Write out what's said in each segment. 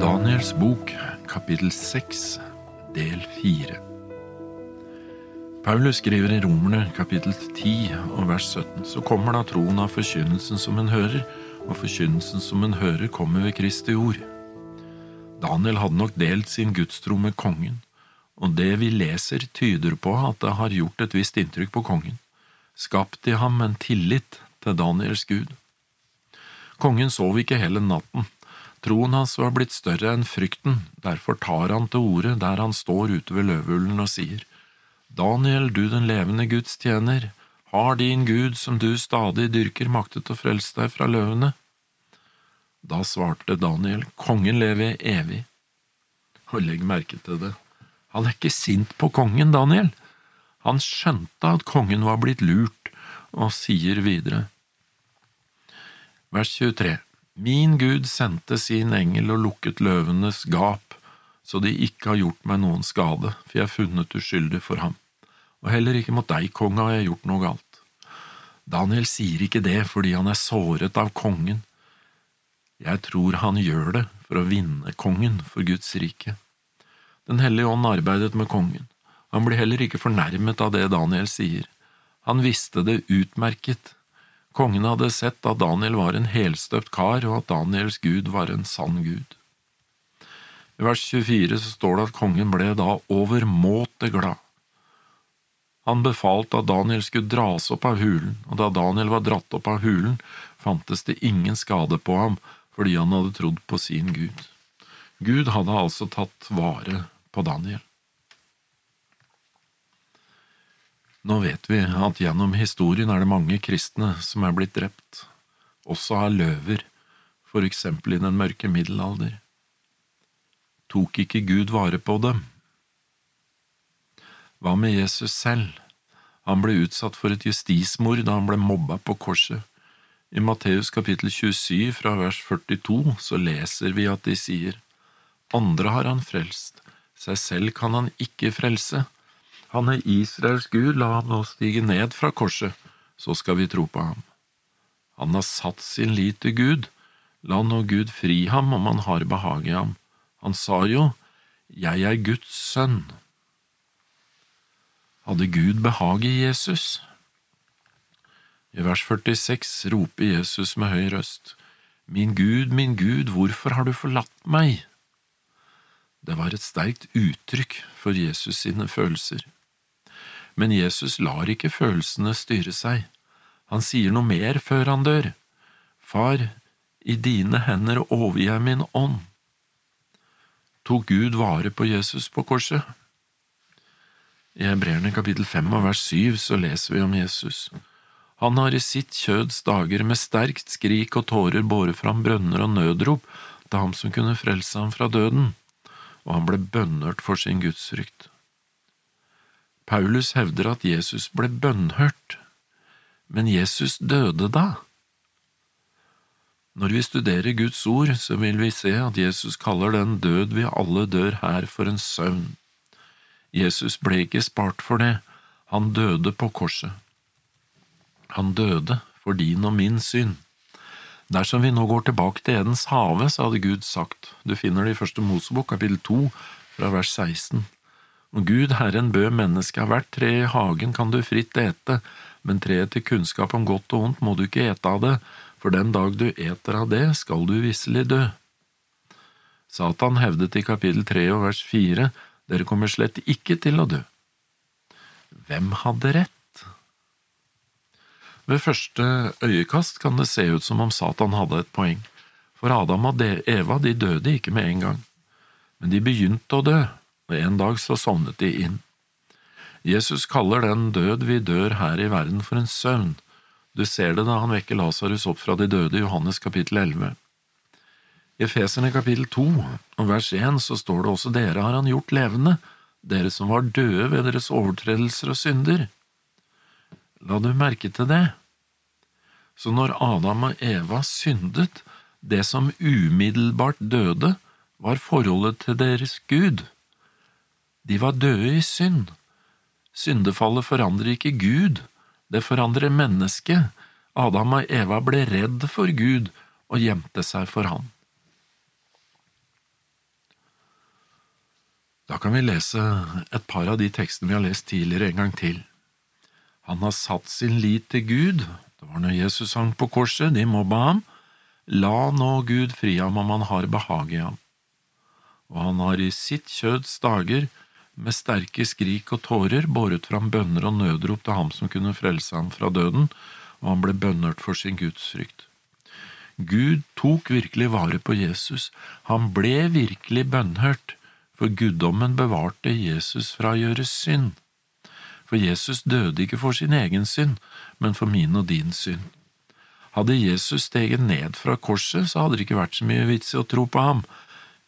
Daniels bok, kapittel 6, del 4 Paulus skriver i Romerne kapittel 10 og vers 17, så kommer da troen av forkynnelsen som en hører, og forkynnelsen som en hører kommer ved Kristi ord. Daniel hadde nok delt sin gudstro med kongen, og det vi leser tyder på at det har gjort et visst inntrykk på kongen, skapt i ham en tillit til Daniels gud. Kongen sov ikke hele natten, Troen hans var blitt større enn frykten, derfor tar han til orde der han står ute ved løvehullen og sier, Daniel, du den levende Guds tjener, har din Gud som du stadig dyrker maktet å frelse deg fra løvene? Da svarte Daniel, kongen lever evig. Og legg merke til det, han er ikke sint på kongen, Daniel. Han skjønte at kongen var blitt lurt, og sier videre. Vers 23. Min Gud sendte sin engel og lukket løvenes gap, så de ikke har gjort meg noen skade, for jeg er funnet uskyldig for ham, og heller ikke mot deg, konge, har jeg gjort noe galt. Daniel sier ikke det fordi han er såret av kongen. Jeg tror han gjør det for å vinne kongen for Guds rike. Den hellige ånd arbeidet med kongen. Han blir heller ikke fornærmet av det Daniel sier. Han visste det utmerket Kongen hadde sett at Daniel var en helstøpt kar, og at Daniels gud var en sann gud. I vers 24 så står det at kongen ble da overmåte glad. Han befalte at Daniel skulle dras opp av hulen, og da Daniel var dratt opp av hulen, fantes det ingen skade på ham fordi han hadde trodd på sin Gud. Gud hadde altså tatt vare på Daniel. Nå vet vi at gjennom historien er det mange kristne som er blitt drept, også av løver, for eksempel i den mørke middelalder. Tok ikke Gud vare på dem? Hva med Jesus selv? Han ble utsatt for et justismord da han ble mobba på korset. I Matteus kapittel 27 fra vers 42 så leser vi at de sier, Andre har han frelst, seg selv kan han ikke frelse. Han er Israels Gud, la ham nå stige ned fra korset, så skal vi tro på ham. Han har satt sin lit til Gud, la nå Gud fri ham om han har behag i ham. Han sa jo, Jeg er Guds sønn. Hadde Gud behag i Jesus? I vers 46 roper Jesus med høy røst, Min Gud, min Gud, hvorfor har du forlatt meg? Det var et sterkt uttrykk for Jesus sine følelser. Men Jesus lar ikke følelsene styre seg. Han sier noe mer før han dør. Far, i dine hender overgir jeg min ånd. Tok Gud vare på Jesus på korset? I Hebreerne kapittel fem og vers syv så leser vi om Jesus. Han har i sitt kjøds dager med sterkt skrik og tårer båret fram brønner og nødrop til ham som kunne frelse ham fra døden, og han ble bønnhørt for sin gudsfrykt. Paulus hevder at Jesus ble bønnhørt, men Jesus døde da. Når vi studerer Guds ord, så vil vi se at Jesus kaller den død vi alle dør her, for en søvn. Jesus ble ikke spart for det, han døde på korset. Han døde for din og min synd. Dersom vi nå går tilbake til Edens hage, så hadde Gud sagt, du finner det i første Mosebok, kapittel 2, fra vers 16. Og Gud, Herren, bød mennesket hvert tre i hagen kan du fritt ete, men treet til kunnskap om godt og ondt må du ikke ete av det, for den dag du eter av det, skal du visselig dø. Satan hevdet i kapittel tre og vers fire, dere kommer slett ikke til å dø. Hvem hadde rett? Ved første øyekast kan det se ut som om Satan hadde et poeng, for Adam og Eva de døde ikke med en gang, men de begynte å dø, og en dag så sovnet de inn. Jesus kaller den død vi dør her i verden for en søvn. Du ser det da han vekker Lasarus opp fra de døde i Johannes kapittel 11. I Efeserne kapittel 2 og vers 1 så står det også dere har han gjort levende, dere som var døde ved deres overtredelser og synder. La du merke til det? Så når Adam og Eva syndet, det som umiddelbart døde, var forholdet til deres Gud. De var døde i synd. Syndefallet forandrer ikke Gud, det forandrer mennesket. Adam og Eva ble redd for Gud og gjemte seg for han. Da kan vi lese et par av de tekstene vi har lest tidligere en gang til. Han har satt sin lit til Gud. Det var når Jesus sang på korset, de mobba ham. La nå Gud fri ham om han har behag i ham. Og han har i sitt kjøds dager med sterke skrik og tårer båret fram bønner og nødrop til ham som kunne frelse ham fra døden, og han ble bønnhørt for sin gudsfrykt. Gud tok virkelig vare på Jesus, han ble virkelig bønnhørt, for guddommen bevarte Jesus fra å gjøre synd. For Jesus døde ikke for sin egen synd, men for min og din synd. Hadde Jesus steget ned fra korset, så hadde det ikke vært så mye vits i å tro på ham.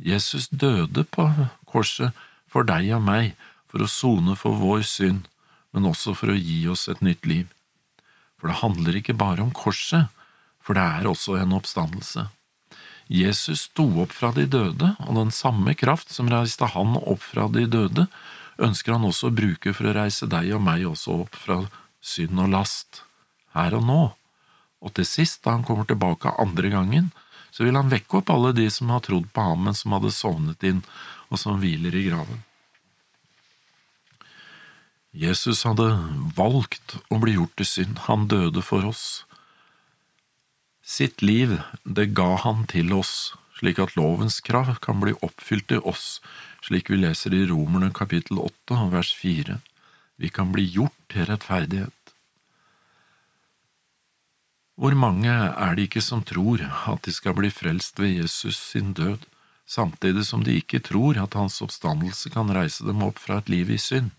Jesus døde på korset for deg og meg, for å sone for vår synd, men også for å gi oss et nytt liv. For det handler ikke bare om korset, for det er også en oppstandelse. Jesus sto opp fra de døde, og den samme kraft som reiste han opp fra de døde, ønsker han også å bruke for å reise deg og meg også opp fra synd og last, her og nå. Og til sist, da han kommer tilbake andre gangen, så vil han vekke opp alle de som har trodd på ham, men som hadde sovnet inn, og som hviler i graven. Jesus hadde valgt å bli gjort til synd, han døde for oss. Sitt liv, det ga han til oss, slik at lovens krav kan bli oppfylt i oss, slik vi leser i Romerne kapittel åtte vers fire. Vi kan bli gjort til rettferdighet. Hvor mange er det ikke som tror at de skal bli frelst ved Jesus sin død, samtidig som de ikke tror at hans oppstandelse kan reise dem opp fra et liv i synd?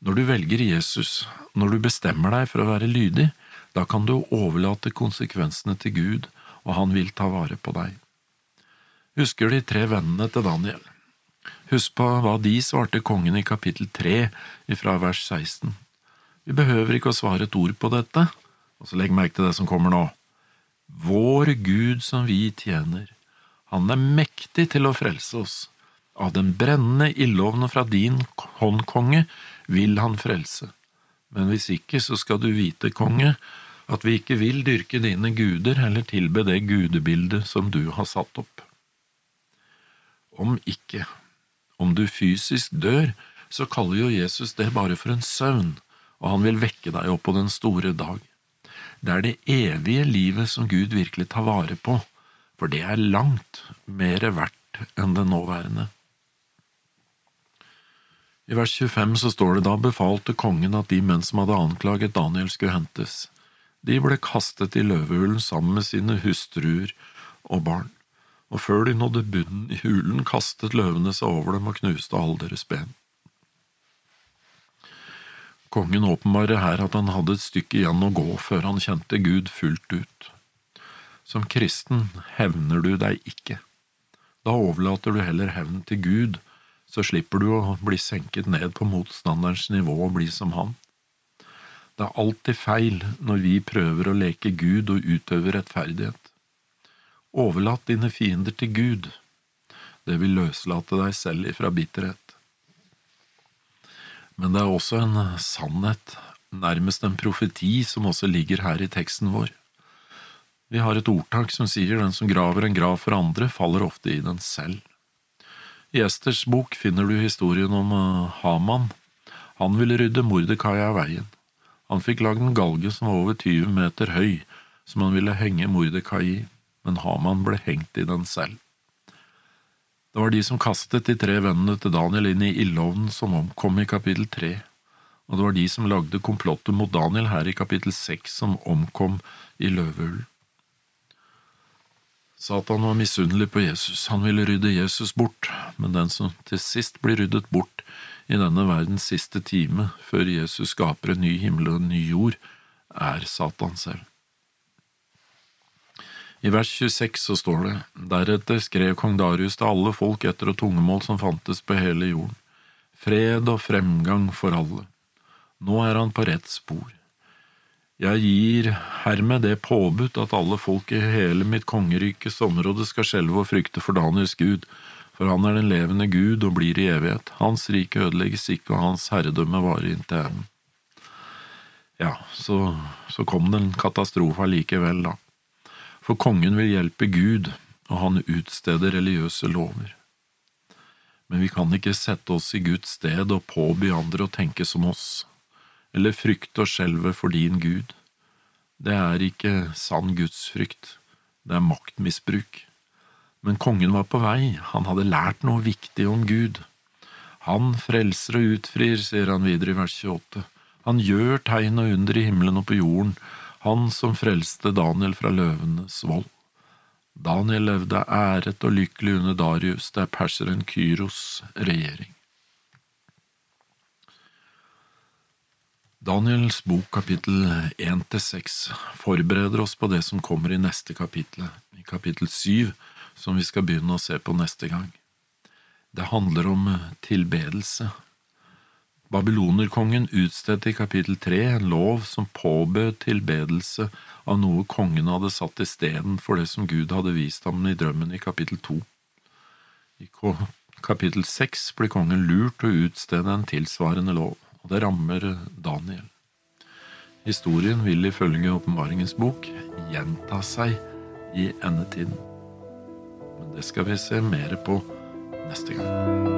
Når du velger Jesus, når du bestemmer deg for å være lydig, da kan du overlate konsekvensene til Gud, og han vil ta vare på deg. Husker de tre vennene til Daniel? Husk på hva de svarte kongen i kapittel tre ifra vers 16. Vi behøver ikke å svare et ord på dette, og så legg merke til det som kommer nå. Vår Gud som vi tjener, han er mektig til å frelse oss. Av den brennende ildovnen fra din hånd, konge, vil han frelse. Men hvis ikke, så skal du vite, konge, at vi ikke vil dyrke dine guder eller tilbe det gudebildet som du har satt opp. Om ikke, om du fysisk dør, så kaller jo Jesus det bare for en søvn, og han vil vekke deg opp på den store dag. Det er det evige livet som Gud virkelig tar vare på, for det er langt mer verdt enn det nåværende. I vers 25 så står det da befalte kongen at de menn som hadde anklaget Daniel skulle hentes. De ble kastet i løvehulen sammen med sine hustruer og barn, og før de nådde bunnen i hulen, kastet løvene seg over dem og knuste alle deres ben. Kongen åpenbarer her at han hadde et stykke igjen å gå før han kjente Gud fullt ut. Som kristen hevner du deg ikke. Da overlater du heller hevn til Gud så slipper du å bli senket ned på motstanderens nivå og bli som han. Det er alltid feil når vi prøver å leke Gud og utøve rettferdighet. Overlat dine fiender til Gud. Det vil løslate deg selv ifra bitterhet. Men det er også en sannhet, nærmest en profeti, som også ligger her i teksten vår. Vi har et ordtak som sier den som graver en grav for andre, faller ofte i den selv. I Esters bok finner du historien om uh, Haman. Han ville rydde Mordekai av veien. Han fikk lagd en galge som var over 20 meter høy, som han ville henge Mordekai i, men Haman ble hengt i den selv. Det var de som kastet de tre vennene til Daniel inn i ildovnen som omkom i kapittel tre, og det var de som lagde komplottet mot Daniel her i kapittel seks som omkom i løvehulen. Satan var misunnelig på Jesus, han ville rydde Jesus bort, men den som til sist blir ryddet bort i denne verdens siste time, før Jesus skaper en ny himmel og en ny jord, er Satan selv. I vers 26 så står det, deretter skrev kong Darius til alle folk etter og tungemål som fantes på hele jorden, fred og fremgang for alle. Nå er han på rett spor. Jeg gir hermed det påbudt at alle folk i hele mitt kongerikes område skal skjelve og frykte for Daniels Gud, for han er den levende Gud og blir i evighet. Hans rike ødelegges ikke, og hans herredømme varer inntil enden. Ja, så, så kom det en katastrofe allikevel, da. For kongen vil hjelpe Gud, og han utsteder religiøse lover. men vi kan ikke sette oss i Guds sted og påby andre å tenke som oss, eller frykte og skjelve for din Gud. Det er ikke sann gudsfrykt, det er maktmisbruk. Men kongen var på vei, han hadde lært noe viktig om Gud. Han frelser og utfrir, sier han videre i vers 28. Han gjør tegn og under i himmelen og på jorden, han som frelste Daniel fra løvenes vold. Daniel levde æret og lykkelig under Darius, det er perseren Kyros regjering. Daniels bok kapittel 1–6 forbereder oss på det som kommer i neste kapittel, i kapittel 7, som vi skal begynne å se på neste gang. Det handler om tilbedelse. Babylonerkongen utstedte i kapittel 3 en lov som påbød tilbedelse av noe kongen hadde satt istedenfor det som Gud hadde vist ham i drømmen i kapittel 2. I kapittel 6 blir kongen lurt til å utstede en tilsvarende lov og det rammer Daniel. Historien vil ifølge Åpenbaringens bok gjenta seg i endetiden. Men det skal vi se mer på neste gang.